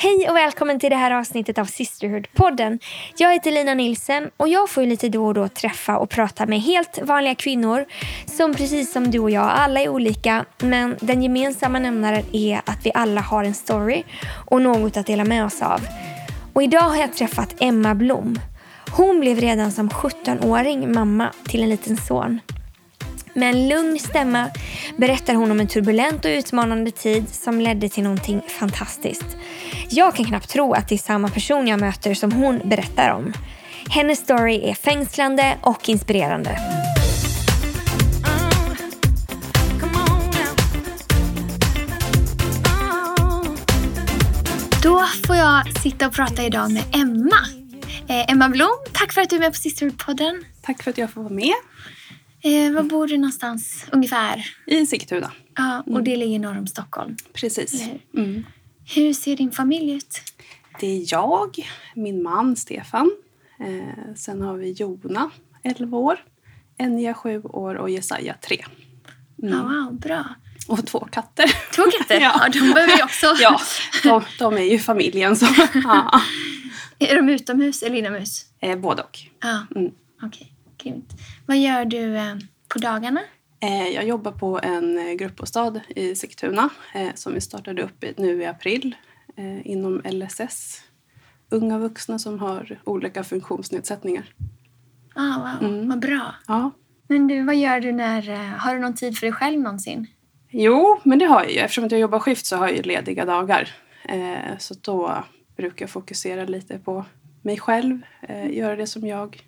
Hej och välkommen till det här avsnittet av Sisterhood-podden. Jag heter Lina Nilsen och jag får lite då och då träffa och prata med helt vanliga kvinnor som precis som du och jag, alla är olika men den gemensamma nämnaren är att vi alla har en story och något att dela med oss av. Och idag har jag träffat Emma Blom. Hon blev redan som 17-åring mamma till en liten son. Med en lugn stämma berättar hon om en turbulent och utmanande tid som ledde till någonting fantastiskt. Jag kan knappt tro att det är samma person jag möter som hon berättar om. Hennes story är fängslande och inspirerande. Då får jag sitta och prata idag med Emma. Eh, Emma Blom, tack för att du är med på Sisterhood-podden. Tack för att jag får vara med. Eh, var bor du någonstans ungefär? I Sigtuna. Ja, och det ligger norr om Stockholm. Precis. Mm. Hur ser din familj ut? Det är jag, min man Stefan. Eh, sen har vi Jona, 11 år. Enja, 7 år och Jesaja, 3. Mm. Ja, wow, bra. Och två katter. Två katter? Ja. ja. de behöver ju också. ja, de, de är ju familjen. Så. Ja. Är de utomhus eller inomhus? Eh, både och. Ja, Mm. okej. Grymt. Vad gör du eh, på dagarna? Eh, jag jobbar på en eh, gruppbostad i Sigtuna som vi startade upp nu i april inom LSS. Unga vuxna som har olika funktionsnedsättningar. Ah, wow, Mm. vad bra. Ja, Men du, vad gör du när... Har du någon tid för dig själv någonsin? Jo, men det har jag ju. Eftersom jag jobbar skift så har jag lediga dagar. Så då brukar jag fokusera lite på mig själv. Göra det som jag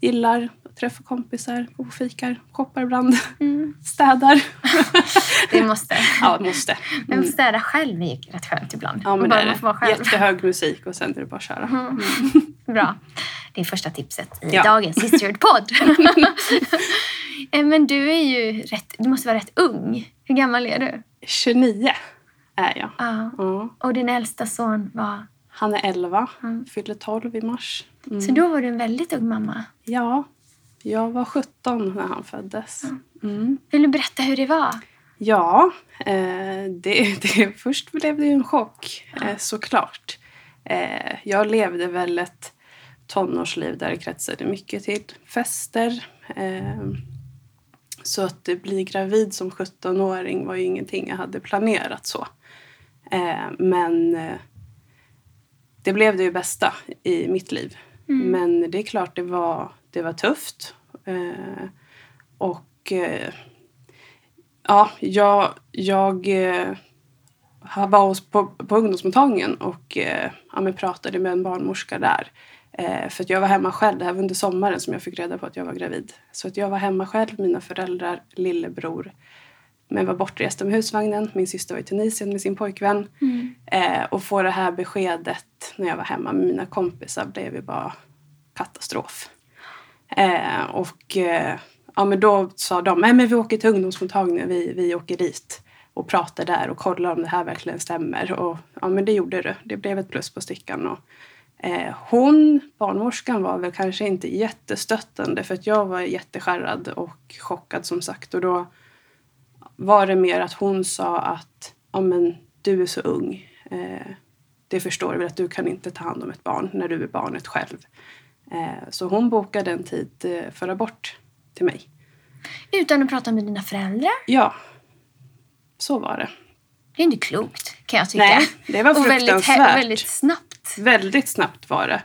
gillar. Träffa kompisar, gå och fikar, shoppar ibland, Mm. städar. Det måste. ja, måste. Men Mm. städa själv är ju rätt skönt ibland. Ja, men det bara är får vara det. Jättehög musik och sen är det bara att köra. Mm. Bra. Det är första tipset i Ja. dagens Sisterhood-podd. Eh, Men du är ju rätt... Du måste vara rätt ung. Hur gammal är du? 29 är jag. Ja. Ja. Och din äldsta son var... Han är 11, Mm. fyller 12 i mars. Mm. Så då var du en väldigt ung mamma. Ja, jag var 17 när han föddes. Mm. Vill du berätta hur det var? Ja, eh, det, det, först blev det ju en chock eh, såklart. Eh, jag levde väl ett tonårsliv där det kretsade mycket till fester. Eh, så att bli gravid som 17-åring var ju ingenting jag hade planerat så. Men det blev det ju bästa i mitt liv. Mm. Men det är klart det var, det var tufft. Eh, och eh, ja, jag, jag eh, var hos, på, på ungdomsmottagningen och eh, ja, men pratade med en barnmorska där. Eh, för att jag var hemma själv. Det här var under sommaren som jag fick reda på att jag var gravid. Så att jag var hemma själv, mina föräldrar, lillebror. Men var bortresta med husvagnen. Min syster var i Tunisien med sin pojkvän. Mm. Eh, och få det här beskedet när jag var hemma med mina kompisar blev ju bara katastrof. Eh, och eh, ja, men då sa de, nej men vi åker till ungdomsmottagningen, vi, vi åker dit och pratar där och kollar om det här verkligen stämmer. Och ja men det gjorde det. Det blev ett plus på stickan. Och, eh, hon, barnmorskan, var väl kanske inte jättestöttande för att jag var jätteskärrad och chockad som sagt. Och då var det mer att hon sa att ja, men, du är så ung. Eh, det förstår du väl att du kan inte ta hand om ett barn när du är barnet själv. Eh, så hon bokade en tid eh, för abort till mig. Utan att prata med dina föräldrar? Ja, så var det. Det är inte klokt, kan jag tycka. Nej, det var och väldigt, fruktansvärt. väldigt snabbt. Väldigt snabbt var det.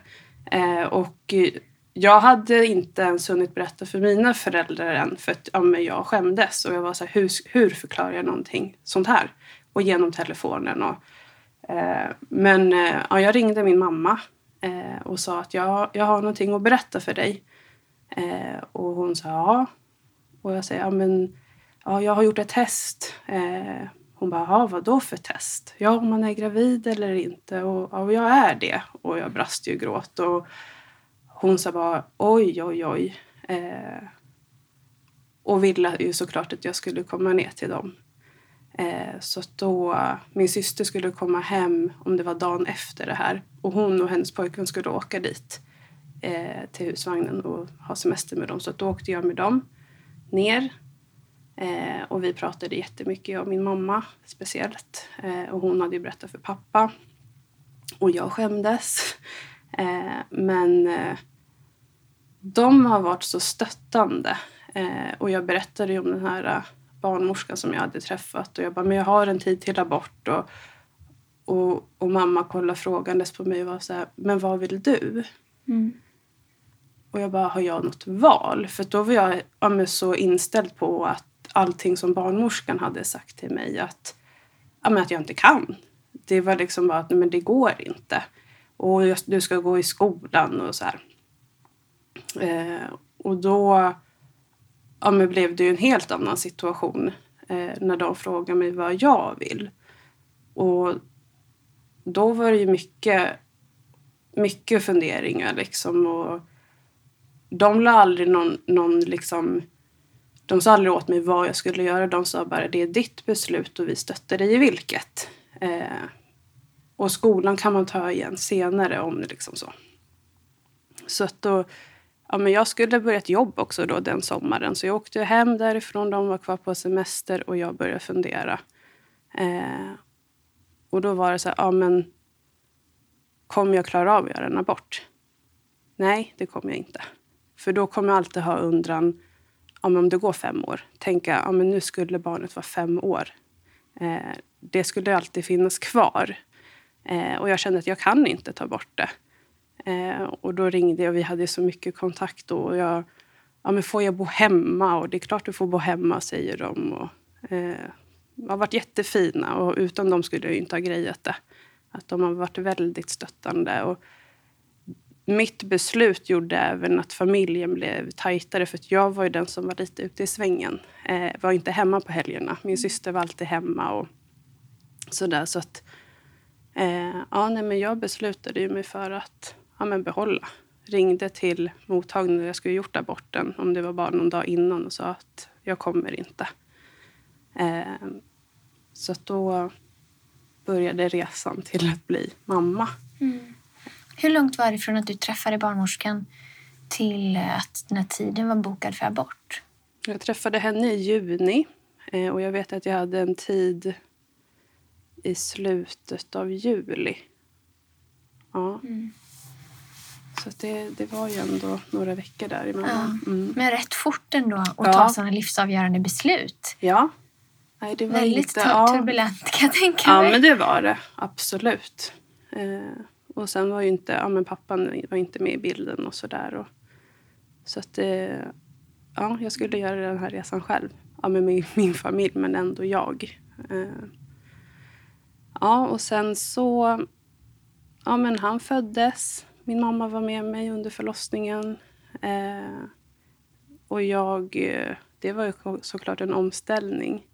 Eh, och eh, jag hade inte ens hunnit berätta för mina föräldrar än för att ja, men jag skämdes. Och jag var så här, hur, hur förklarar jag någonting sånt här? Och genom telefonen. Och, eh, men eh, ja, jag ringde min mamma eh, och sa att jag, jag har någonting att berätta för dig. Eh, och hon sa ja. Och jag säger ja men ja, jag har gjort ett test. Eh, hon bara, ja, vad då för test? Ja, om man är gravid eller inte. Och ja, jag är det. Och jag brast ju i gråt. Och hon sa bara, oj, oj, oj. Eh, och ville ju såklart att jag skulle komma ner till dem. Eh, så då, min syster skulle komma hem om det var dagen efter det här. Och hon och hennes pojkvän skulle åka dit eh, till husvagnen och ha semester med dem. Så då åkte jag med dem ner. Eh, och vi pratade jättemycket, jag och min mamma speciellt. Eh, och hon hade ju berättat för pappa. Och jag skämdes. Eh, men eh, de har varit så stöttande. Eh, och jag berättade ju om den här eh, barnmorskan som jag hade träffat. Och jag bara, men jag har en tid till abort. Och, och, och mamma kollade frågandes på mig och var så här, men vad vill du? Mm. Och jag bara, har jag något val? För då var jag ja, så inställd på att allting som barnmorskan hade sagt till mig att, ja, att jag inte kan. Det var liksom bara att men det går inte. Och du ska gå i skolan och så här. Eh, och då ja, men blev det ju en helt annan situation eh, när de frågade mig vad jag vill. Och då var det ju mycket, mycket funderingar liksom. Och de la aldrig någon, någon liksom... De sa aldrig åt mig vad jag skulle göra. De sa bara det är ditt beslut och vi stöttar dig i vilket. Eh, och skolan kan man ta igen senare om det liksom så. Så att då, ja men jag skulle börja ett jobb också då den sommaren. Så jag åkte hem därifrån, de var kvar på semester och jag började fundera. Eh, och då var det så här, ja men kommer jag klara av att göra en abort? Nej, det kommer jag inte. För då kommer jag alltid ha undran, ja, om det går fem år, tänka ja, men nu skulle barnet vara fem år. Eh, det skulle alltid finnas kvar. Eh, och jag kände att jag kan inte ta bort det. Eh, och då ringde jag, vi hade så mycket kontakt då. Och jag, ja men får jag bo hemma? Och det är klart du får bo hemma, säger de. Och, eh, har varit jättefina och utan dem skulle jag inte ha grejat det. Att de har varit väldigt stöttande. Och mitt beslut gjorde även att familjen blev tajtare för att jag var ju den som var lite ute i svängen. Eh, var inte hemma på helgerna. Min syster var alltid hemma och sådär. Så att Eh, ja, nej, men jag beslutade ju mig för att ja, men behålla. Ringde till mottagningen där jag skulle gjort aborten, om det var bara någon dag innan och sa att jag kommer inte. Eh, så då började resan till att bli mamma. Mm. Hur långt var det från att du träffade barnmorskan till att den här tiden var bokad för abort? Jag träffade henne i juni eh, och jag vet att jag hade en tid i slutet av juli. Ja. Mm. Så det, det var ju ändå några veckor däremellan. Ja. Mm. Men rätt fort ändå att ja. ta sådana livsavgörande beslut. Ja. Nej, det var Väldigt inte, ja. turbulent kan jag tänka mig. Ja, men det var det. Absolut. Eh, och sen var ju inte, ja men pappan var inte med i bilden och sådär. Så att det, ja, jag skulle göra den här resan själv. Ja, med min, min familj, men ändå jag. Eh, Ja, och sen så... Ja, men han föddes. Min mamma var med mig under förlossningen. Eh, och jag... Eh, det var ju såklart en omställning.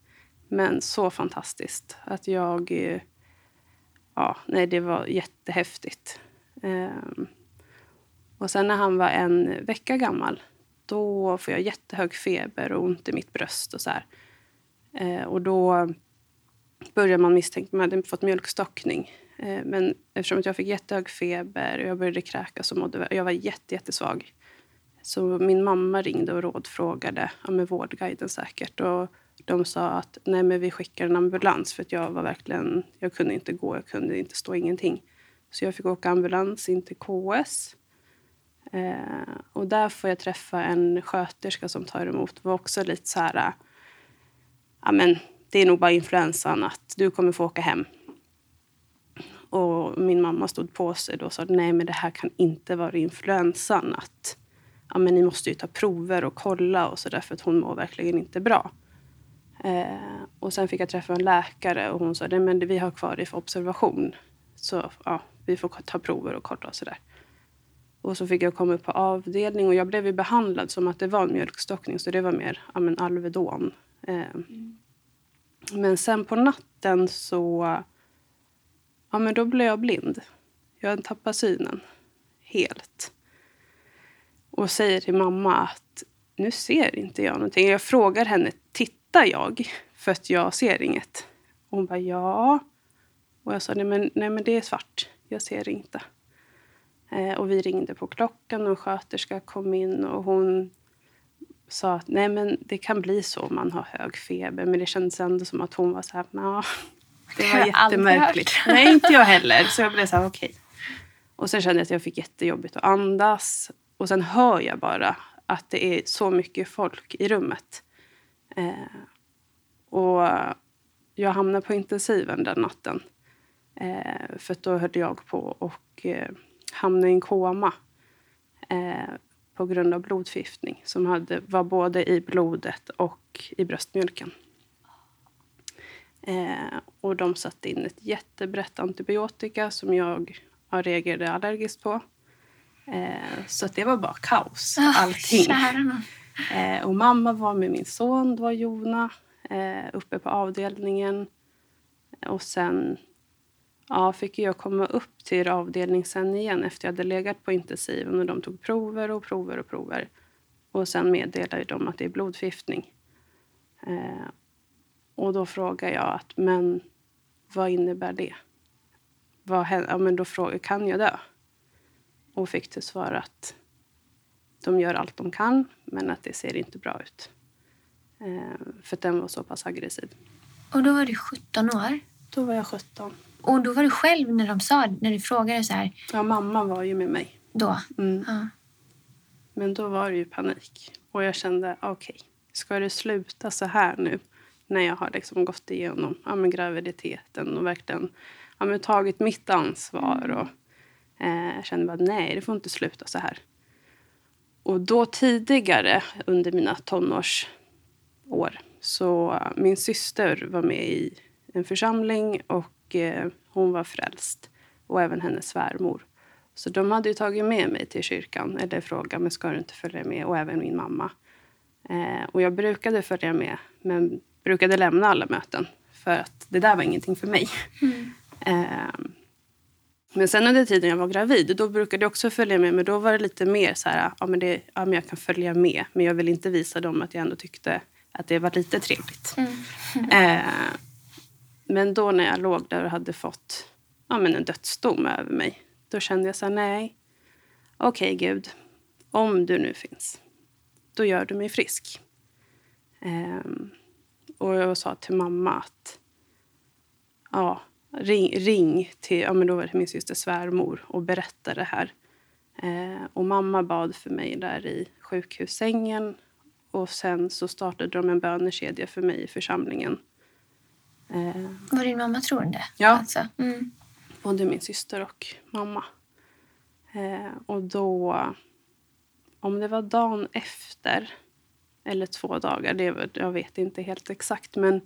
Men så fantastiskt att jag... Eh, ja, nej, det var jättehäftigt. Eh, och sen när han var en vecka gammal då får jag jättehög feber och ont i mitt bröst och så eh, och då började man misstänka att man hade fått mjölkstockning. Eh, men eftersom jag fick jättehög feber och jag började kräkas och mådde, jag var jätte, jättesvag. Så min mamma ringde och rådfrågade, ja, med Vårdguiden säkert. Och de sa att nej men vi skickar en ambulans för att jag var verkligen, jag kunde inte gå, jag kunde inte stå, ingenting. Så jag fick åka ambulans in till KS. Eh, och där får jag träffa en sköterska som tar emot. Det var också lite så här, ja men det är nog bara influensan, att du kommer få åka hem. Och min mamma stod på sig då och sa nej men det här kan inte vara influensan. Att, ja, men ni måste ju ta prover och kolla och så där för att hon mår verkligen inte bra. Eh, och sen fick jag träffa en läkare och hon sa nej men vi har kvar dig för observation. Så ja, vi får ta prover och kolla och sådär. Och så fick jag komma upp på avdelning och jag blev ju behandlad som att det var en mjölkstockning så det var mer ja, men Alvedon. Eh, mm. Men sen på natten så... Ja, men då blev jag blind. Jag tappade synen helt. Och säger till mamma att nu ser inte jag någonting. Jag frågar henne, tittar jag? För att jag ser inget. Och hon bara, ja. Och jag sa, nej men, nej, men det är svart. Jag ser inte. Eh, och vi ringde på klockan och en sköterska kom in och hon sa att nej men det kan bli så om man har hög feber. Men det kändes ändå som att hon var så här. Det var jättemärkligt. Nej, inte jag heller. Så jag blev så här, okej. Och sen kände jag att jag fick jättejobbigt att andas. Och sen hör jag bara att det är så mycket folk i rummet. Eh, och jag hamnade på intensiven den natten. Eh, för då höll jag på och eh, hamnade i en koma. Eh, på grund av blodförgiftning som hade, var både i blodet och i bröstmjölken. Eh, och de satte in ett jättebrett antibiotika som jag ja, reagerade allergiskt på. Eh, så att det var bara kaos, Ah, allting. Eh, och mamma var med min son, det var Jona, eh, uppe på avdelningen. Och sen ja, fick jag komma upp till avdelning sen igen efter jag hade legat på intensiven och de tog prover och prover och prover. Och sen meddelade de att det är blodförgiftning. Eh, och då frågade jag att, men vad innebär det? Vad händer? Ja, men då frågade jag, kan jag dö? Och fick till svar att de gör allt de kan, men att det ser inte bra ut. Eh, för den var så pass aggressiv. Och då var du 17 år. Då var jag 17. Och då var du själv när de sa, när du frågade så här, Ja, mamma var ju med mig. då? Mm. Ja. Men då var det ju panik. Och jag kände, okej, ska det sluta så här nu? När jag har liksom gått igenom ja, men graviditeten och verkligen ja, men tagit mitt ansvar. Och, eh, kände bara, nej, det får inte sluta så här. Och då tidigare under mina tonårsår så eh, min syster var med i en församling och eh, hon var frälst. Och även hennes svärmor. Så de hade tagit med mig till kyrkan eller frågat men ska du inte följa med och även min mamma. Eh, och jag brukade följa med men brukade lämna alla möten för att det där var ingenting för mig. Eh, men sen under tiden jag var gravid då brukade jag också följa med men då var det lite mer så här, ja men, det, ja, men jag kan följa med men jag vill inte visa dem att jag ändå tyckte att det var lite trevligt. Eh, men då när jag låg där och hade fått ja, men en dödsdom över mig då kände jag så här, nej. Okej Gud, om du nu finns, då gör du mig frisk. Ehm, och jag sa till mamma att ja, ring, ring till, ja men då var det min syster svärmor och berätta det här. Eh, och mamma bad för mig där i sjukhussängen. Och sen så startade de en bönekedja för mig i församlingen. Eh, Var din mamma troende? Ja. Alltså. Mm. både min syster och mamma. Eh, och då, om det var dagen efter eller två dagar, det jag vet inte helt exakt, men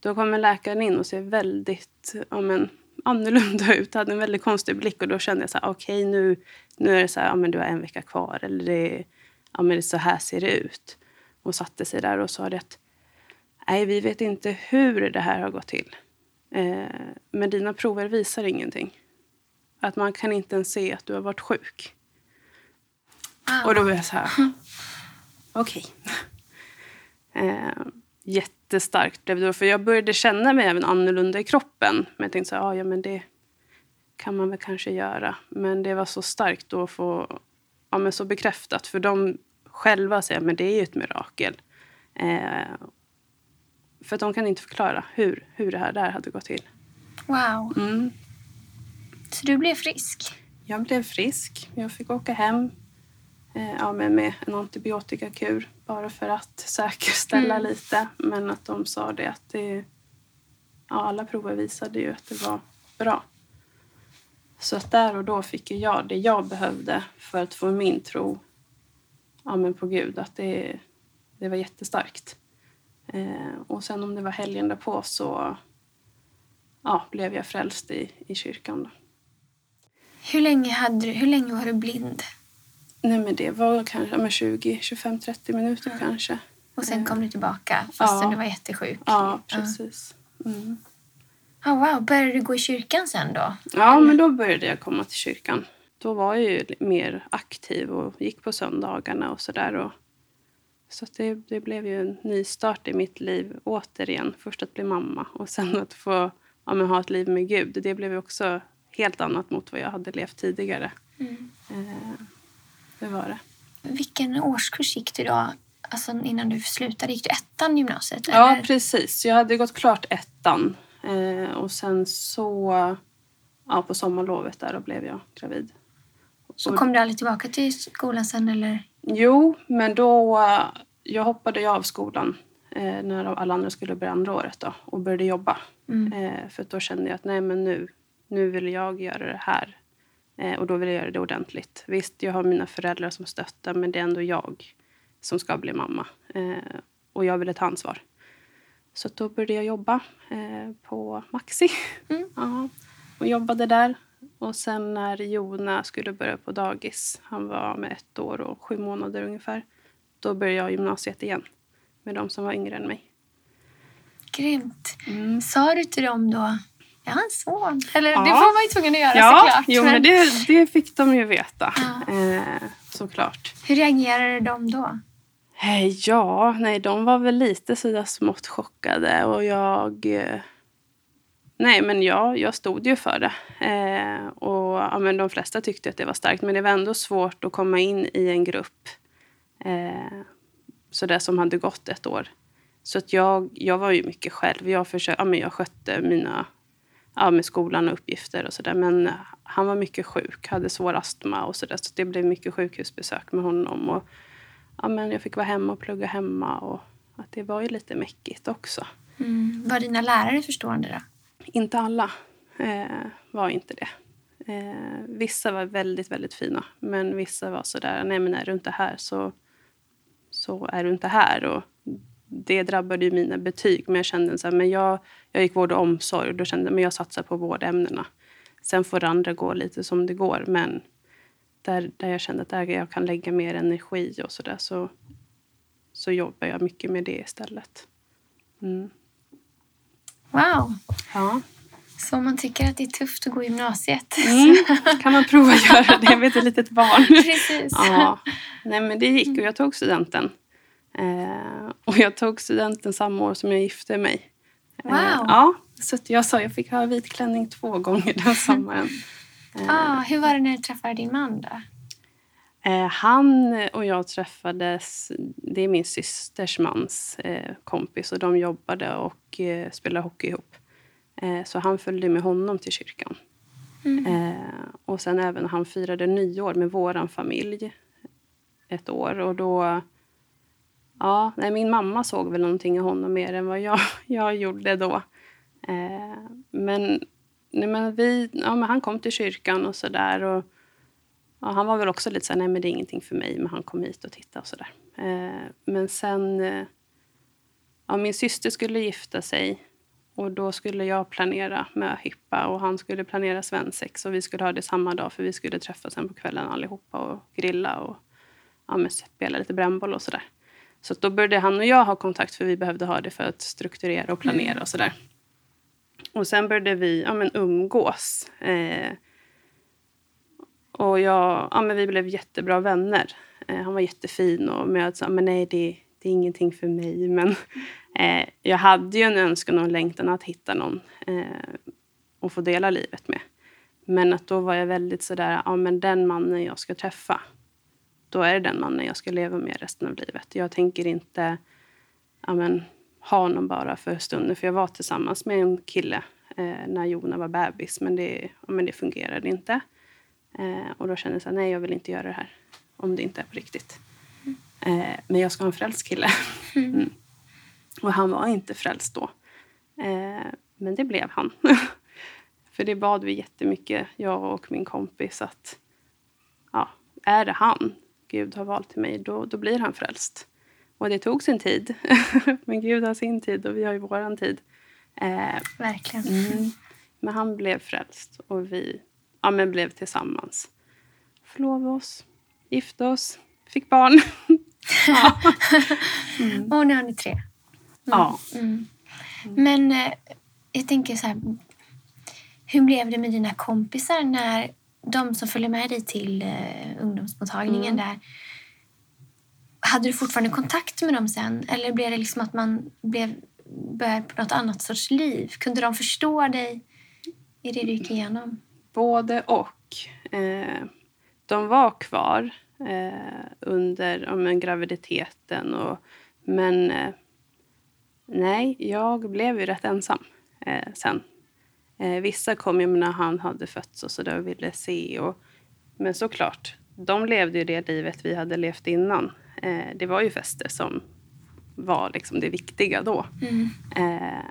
då kommer läkaren in och ser väldigt ja, men, annorlunda ut. hade en väldigt konstig blick och då kände jag så här, okej nu, nu är det så här, ja, men du har en vecka kvar eller det, ja, men det, så här ser det ut. Och satte sig där och sa det att nej, vi vet inte hur det här har gått till. Eh, men dina prover visar ingenting. Att man kan inte ens se att du har varit sjuk. Wow. Och då var jag så här, okej. Eh, jättestarkt blev det för jag började känna mig även annorlunda i kroppen. Men jag tänkte så här, "Ah, ja men det kan man väl kanske göra. Men det var så starkt då att få ja, men så bekräftat. För de själva säger men det är ju ett mirakel. Eh, för att de kan inte förklara hur, hur det här där hade gått till. wow. Mm. Så du blev frisk? Jag blev frisk. Jag fick åka hem ja, med, med en antibiotikakur bara för att säkerställa Mm. lite. Men att de sa det att det, ja, alla prover visade ju att det var bra. Så att där och då fick jag det jag behövde för att få min tro ja, men på Gud. Att det, det var jättestarkt. Eh, och sen om det var helgen därpå så ja, blev jag frälst i, i kyrkan. Då. Hur länge, hade du, hur länge var du blind? Nej men det var kanske men 20, 25, 30 minuter kanske. Och sen Eh, kom du tillbaka fastän ja. du var jättesjuk? Ja, precis. Mm. Oh, wow. Började du gå i kyrkan sen då? Ja, men då började jag komma till kyrkan. Då var jag ju mer aktiv och gick på söndagarna och sådär. Så det, det blev ju en ny start i mitt liv återigen. Först att bli mamma och sen att få ja, men ha ett liv med Gud. Det blev ju också helt annat mot vad jag hade levt tidigare. Mm. Eh, det var det. Vilken årskurs gick du då? Alltså innan du slutade, gick du ettan gymnasiet? Ja, eller? precis. Jag hade gått klart ettan Eh, och sen så, ja på sommarlovet där då blev jag gravid. Så kom du aldrig tillbaka till skolan sen eller? Jo, men då, jag hoppade ju av skolan eh, när alla andra skulle börja andra året då och började jobba. Mm. Eh, för då kände jag att nej men nu, nu vill jag göra det här. Eh, och då vill jag göra det ordentligt. Visst, jag har mina föräldrar som stöttar men det är ändå jag som ska bli mamma. Eh, och jag ville ta ansvar. Så då började jag jobba eh, på Maxi. Mm. ja, och jobbade där. Och sen när Jona skulle börja på dagis, han var med ett år och sju månader ungefär, då började jag gymnasiet igen med de som var yngre än mig. Grymt. Mm. Sa du till dem då, jag har en son? Eller Ja. det var man ju tvungen att göra Ja, såklart. jo, men det, det fick de ju veta. Ja. Eh, såklart. Hur reagerade de då? Eh, Ja, nej, de var väl lite sådär smått chockade och jag... eh, Nej, men jag, jag stod ju för det. Eh, och ja, men de flesta tyckte att det var starkt, men det var ändå svårt att komma in i en grupp eh, sådär som hade gått ett år. Så att jag, jag var ju mycket själv. Jag, försökte, ja, men jag skötte mina ja, med skolan och uppgifter och sådär. Men eh, han var mycket sjuk, hade svår astma och sådär. Så det blev mycket sjukhusbesök med honom. Och, ja, men jag fick vara hemma och plugga hemma. Och att det var ju lite mäckigt också. Mm. Var dina lärare förstående då? Inte alla eh, var inte det. Eh, vissa var väldigt, väldigt fina. Men vissa var sådär, nej men är du inte här så, så är du inte här. Och det drabbade ju mina betyg. Men jag kände så här, men jag, jag gick vård och omsorg och då kände jag men jag satsar på vårdämnena. Sen får det andra gå lite som det går. Men där, där jag kände att där jag kan lägga mer energi och sådär så, så jobbar jag mycket med det istället. Mm. Wow. Ja. Så om man tycker att det är tufft att gå gymnasiet. Mm. Kan man prova att göra det med ett litet barn? Precis. Ja, nej men det gick och jag tog studenten. Eh, och jag tog studenten samma år som jag gifte mig. Eh, Wow. ja, så jag sa jag fick ha vit klänning två gånger den sommaren. Eh, Ah, hur var det när du träffade din man då? eh, han och jag träffades, det är min systers mans eh, kompis och de jobbade och eh, spelade hockey ihop. Eh, så han följde med honom till kyrkan. Mm. Eh, och sen även han firade nyår med våran familj ett år. Och då... Ja, nej, min mamma såg väl någonting i honom mer än vad jag, jag gjorde då. Eh, men, nej, men, vi, ja, men han kom till kyrkan och sådär. Och, ja, han var väl också lite så här, nej men det är ingenting för mig. Men han kom hit och tittade och sådär. Eh, men sen... Eh, ja, min syster skulle gifta sig. Och då skulle jag planera möhippa och han skulle planera svensex. Och vi skulle ha det samma dag för vi skulle träffas sen på kvällen allihopa och grilla och ja, men spela lite brännboll och sådär. Så då började han och jag ha kontakt för vi behövde ha det för att strukturera och planera och sådär. Och sen började vi ja, men umgås. Eh, och jag, ja, men vi blev jättebra vänner. Eh, han var jättefin och men jag sa, men nej det, det är ingenting för mig. Men eh, jag hade ju en önskan och en längtan att hitta någon eh, och få dela livet med. Men att då var jag väldigt sådär, ja men den mannen jag ska träffa, då är det den mannen jag ska leva med resten av livet. Jag tänker inte ja men, ha honom bara för stunden. För jag var tillsammans med en kille eh, när Jona var bebis, men det, men det fungerade inte. Eh, och då kände jag så här, nej jag vill inte göra det här om det inte är på riktigt. Eh, men jag ska ha en frälst kille. Mm. Och han var inte frälst då. Eh, men det blev han. För det bad vi jättemycket, jag och min kompis, att ja, är det han Gud har valt till mig, då, då blir han frälst. Och det tog sin tid. men Gud har sin tid och vi har ju våran tid. Eh, Verkligen. Mm. Men han blev frälst och vi ja, men blev tillsammans. Förlovade oss, gifte oss, fick barn. ja. Mm. Och nu har ni tre. ja. Mm. Men eh, jag tänker så här. Hur blev det med dina kompisar när de som följer med dig till eh, ungdomsmottagningen Mm. där. Hade du fortfarande kontakt med dem sen? Eller blev det liksom att man blev, började på något annat sorts liv? Kunde de förstå dig i det du gick igenom? Både och. Eh, de var kvar eh, under ja, men, graviditeten. Och, men eh, nej, jag blev ju rätt ensam. eh, sen. Eh, vissa kom ju när han hade fötts och så där och ville se. Och, men såklart, de levde ju det livet vi hade levt innan. Eh, det var ju fester som var liksom det viktiga då. Mm. Eh,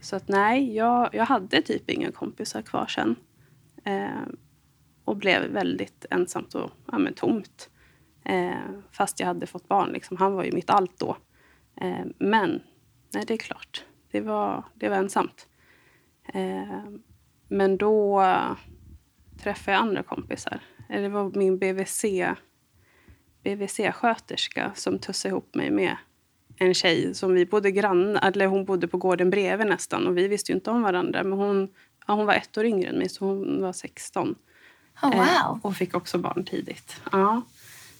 så att nej, jag, jag hade typ inga kompisar kvar sen. Eh, och blev väldigt ensamt och ja, men, tomt. Eh, fast jag hade fått barn. Liksom. Han var ju mitt allt då. Eh, men, nej det är klart. Det var, det var ensamt. Eh, men då träffade jag andra kompisar. Det var min BVC, BVC-sköterska som tussade ihop mig med en tjej som vi bodde grannar, eller hon bodde på gården bredvid nästan och vi visste ju inte om varandra. Men hon, ja, hon var ett år yngre än mig så hon var 16. Oh, wow. Eh, och fick också barn tidigt. Ja.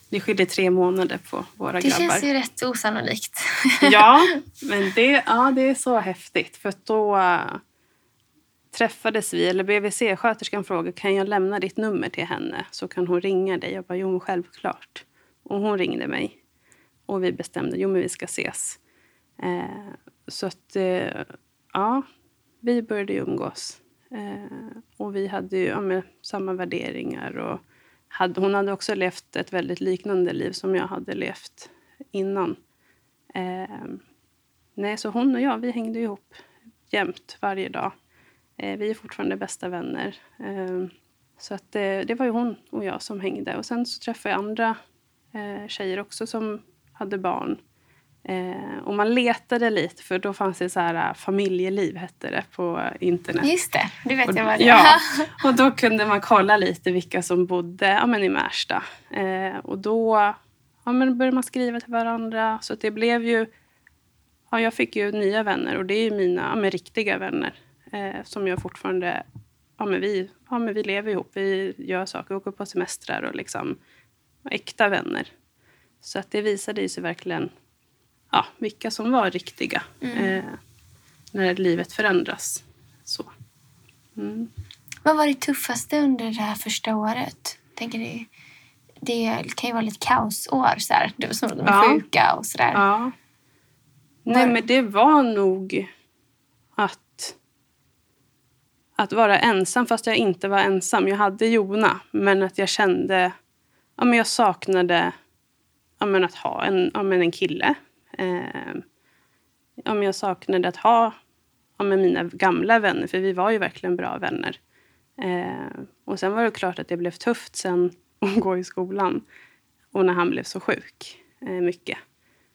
Det skiljer tre månader på våra det grabbar. känns ju rätt osannolikt. Ja, men det, ja, det är så häftigt. För då träffades vi, eller BVC-sköterskan frågade kan jag lämna ditt nummer till henne så kan hon ringa dig. Jag bara, jo självklart. Och hon ringde mig. Och vi bestämde, jo men vi ska ses. Eh, så att, eh, ja, vi började ju umgås. Eh, och vi hade ju ja, samma värderingar. Och hade, hon hade också levt ett väldigt liknande liv som jag hade levt innan. Eh, nej, så hon och jag, vi hängde ihop jämt varje dag. Eh, vi är fortfarande bästa vänner. Eh, så att det, det var ju hon och jag som hängde. Och sen så träffade jag andra eh, tjejer också som hade barn. Eh, och man letade lite, för då fanns det så här familjeliv, hette det, på internet. Just det, det vet Och- jag vad det. Ja, och då kunde man kolla lite vilka som bodde ja, men i Märsta. Eh, och då ja, men började man skriva till varandra. Så det blev ju... Ja, jag fick ju nya vänner och det är ju mina ja, men riktiga vänner. Eh, som jag fortfarande... Ja men, vi, ja, men vi lever ihop, vi gör saker, åker på semestrar och liksom äkta vänner. Så att det visade sig verkligen ja, vilka som var riktiga eh, när livet förändras. Så. Mm. Vad var det tuffaste under det här första året? Tänker det, det kan ju vara lite kaosår. Så här. Var så de är Ja. sjuka och sådär. Ja. Nej, Var- men det var nog att, att vara ensam fast jag inte var ensam. Jag hade Jona, men att jag kände... Ja, men jag saknade ja, men att ha en, ja, men en kille. Eh, ja, men jag saknade att ha ja, men mina gamla vänner, för vi var ju verkligen bra vänner. Eh, och sen var det klart att det blev tufft sen att gå i skolan. Och när han blev så sjuk eh, mycket.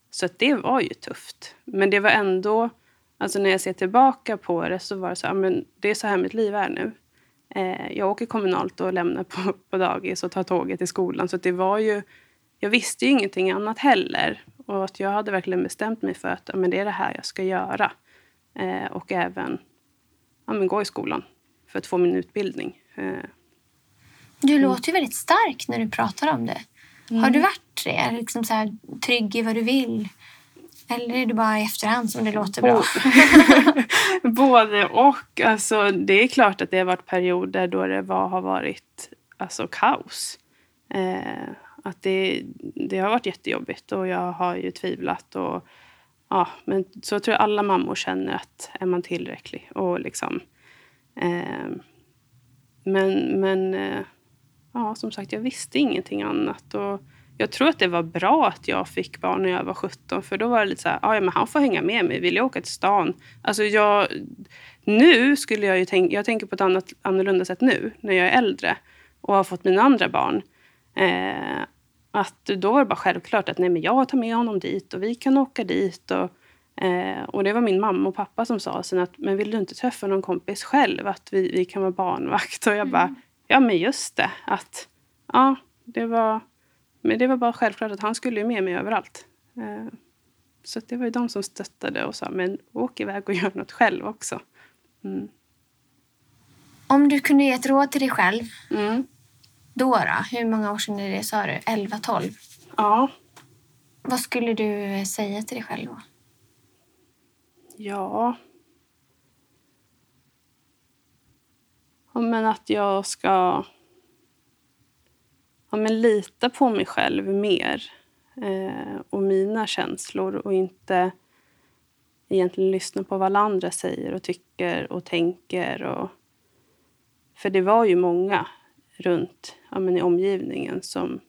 Så att det var ju tufft. Men det var ändå, alltså när jag ser tillbaka på det så var det så här, men det är så här mitt liv är nu. Eh, jag åker kommunalt och lämnar på, på dagis och tar tåget till skolan. Så att det var ju, jag visste ju ingenting annat heller. Och att jag hade verkligen bestämt mig för att men det är det här jag ska göra. Eh, och även ja, men gå i skolan för att få min utbildning. Eh, Du låter ju väldigt stark när du pratar om det. Har du varit det? Liksom så här, trygg i vad du vill? Eller är det bara i efterhand som det låter bra? Både och. Alltså, det är klart att det har varit perioder då det var, har varit alltså, kaos. Eh, att det, det har varit jättejobbigt och jag har ju tvivlat. Och, ja, men så tror jag alla mammor känner att är man tillräcklig. Och liksom, eh, men men eh, ja, som sagt, jag visste ingenting annat. Och jag tror att det var bra att jag fick barn när jag var 17. För då var det lite så här, "Ah, ja, men han får hänga med mig. Vill jag åka till stan? Alltså jag, nu skulle jag ju tänka, jag tänker på ett annat, annorlunda sätt nu när jag är äldre och har fått mina andra barn. Eh, att då var det bara självklart att nej, men jag tar med honom dit och vi kan åka dit. Och, eh, och det var min mamma och pappa som sa sen att men vill du inte träffa någon kompis själv? Att vi, vi kan vara barnvakt. Och jag bara, ja men just det. Att, ja, det var, men det var bara självklart att han skulle med mig överallt. Eh, så det var ju de som stöttade och sa, men åk iväg och gör något själv också. Mm. Om du kunde ge ett råd till dig själv, Mm. då då? Hur många år sedan är det sa du? 11, 12? Ja, Vad skulle du säga till dig själv då? Ja. ja men att jag ska ja, men lita på mig själv mer eh, och mina känslor och inte egentligen lyssna på vad alla andra säger och tycker och tänker. Och... För det var ju många runt ja, men i omgivningen som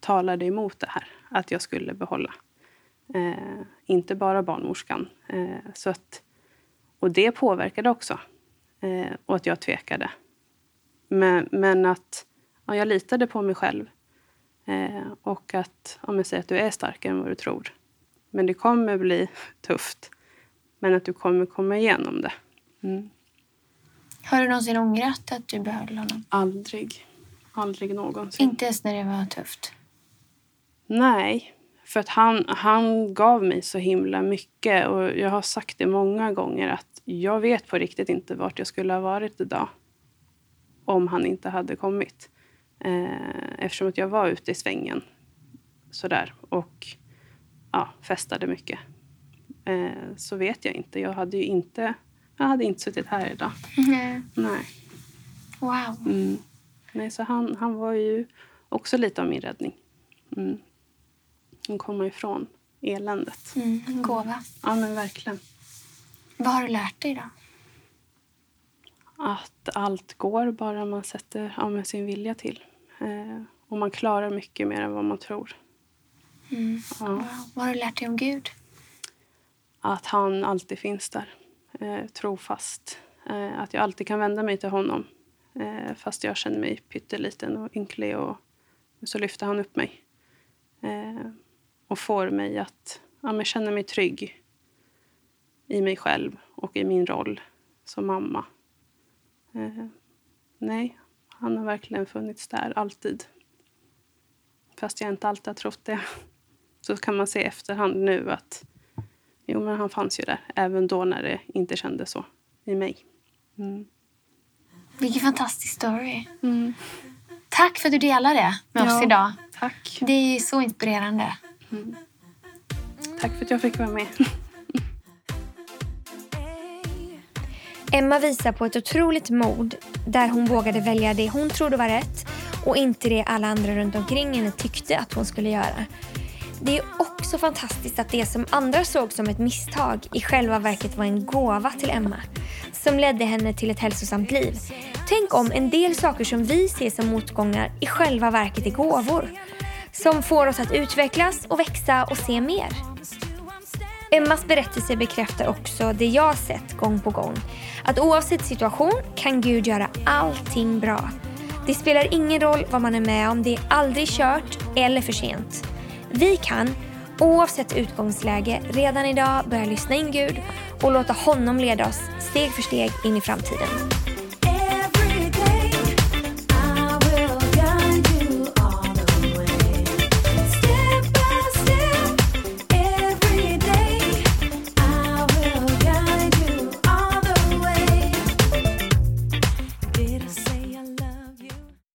talade emot det här, att jag skulle behålla. Eh, inte bara barnmorskan. Eh, så att, och det påverkade också. Eh, och att jag tvekade. Men, men att ja, jag litade på mig själv. Eh, och att, om jag säger att du är starkare än vad du tror. Men det kommer bli tufft. Men att du kommer komma igenom det. Mm. Har du någonsin ångrat att du behöll honom? Aldrig. Aldrig någonsin. Inte ens när det var tufft? Nej. För att han, han gav mig så himla mycket. Och jag har sagt det många gånger att jag vet på riktigt inte vart jag skulle ha varit idag om han inte hade kommit. Eh, eftersom att jag var ute i svängen sådär och ja, festade mycket. Eh, så vet jag inte. Jag hade ju inte, jag hade inte suttit här idag. Nej. Nej. Wow. Mm. Nej, så han, han var ju också lite av min räddning. Mm. Att komma ifrån eländet. Mm, en gåva. Ja, men verkligen. Vad har du lärt dig då? Att allt går bara man sätter ja, sin vilja till. Eh, och man klarar mycket mer än vad man tror. Mm. Ja. Wow. Vad har du lärt dig om Gud? Att han alltid finns där. Eh, trofast. Eh, att jag alltid kan vända mig till honom. Eh, fast jag känner mig pytteliten och ynklig. Och, så lyfter han upp mig. Eh, och får mig att ja, men känna mig trygg i mig själv och i min roll som mamma. Eh, nej, han har verkligen funnits där, alltid. Fast jag inte alltid har trott det. Så kan man se i efterhand nu att jo, men han fanns ju där, även då när det inte kändes så i mig. Mm. Vilken fantastisk story. Mm. Tack för att du delade med oss Ja. idag. Tack. Det är så inspirerande. Tack för att jag fick vara med. Emma visar på ett otroligt mod där hon vågade välja det hon trodde var rätt och inte det alla andra runt omkring henne tyckte att hon skulle göra. Det är också fantastiskt att det som andra såg som ett misstag i själva verket var en gåva till Emma som ledde henne till ett hälsosamt liv. Tänk om en del saker som vi ser som motgångar i själva verket är gåvor som får oss att utvecklas och växa och se mer. Emmas berättelse bekräftar också det jag har sett gång på gång. Att oavsett situation kan Gud göra allting bra. Det spelar ingen roll vad man är med om, det är aldrig kört eller för sent. Vi kan, oavsett utgångsläge, redan idag börja lyssna in Gud och låta honom leda oss steg för steg in i framtiden.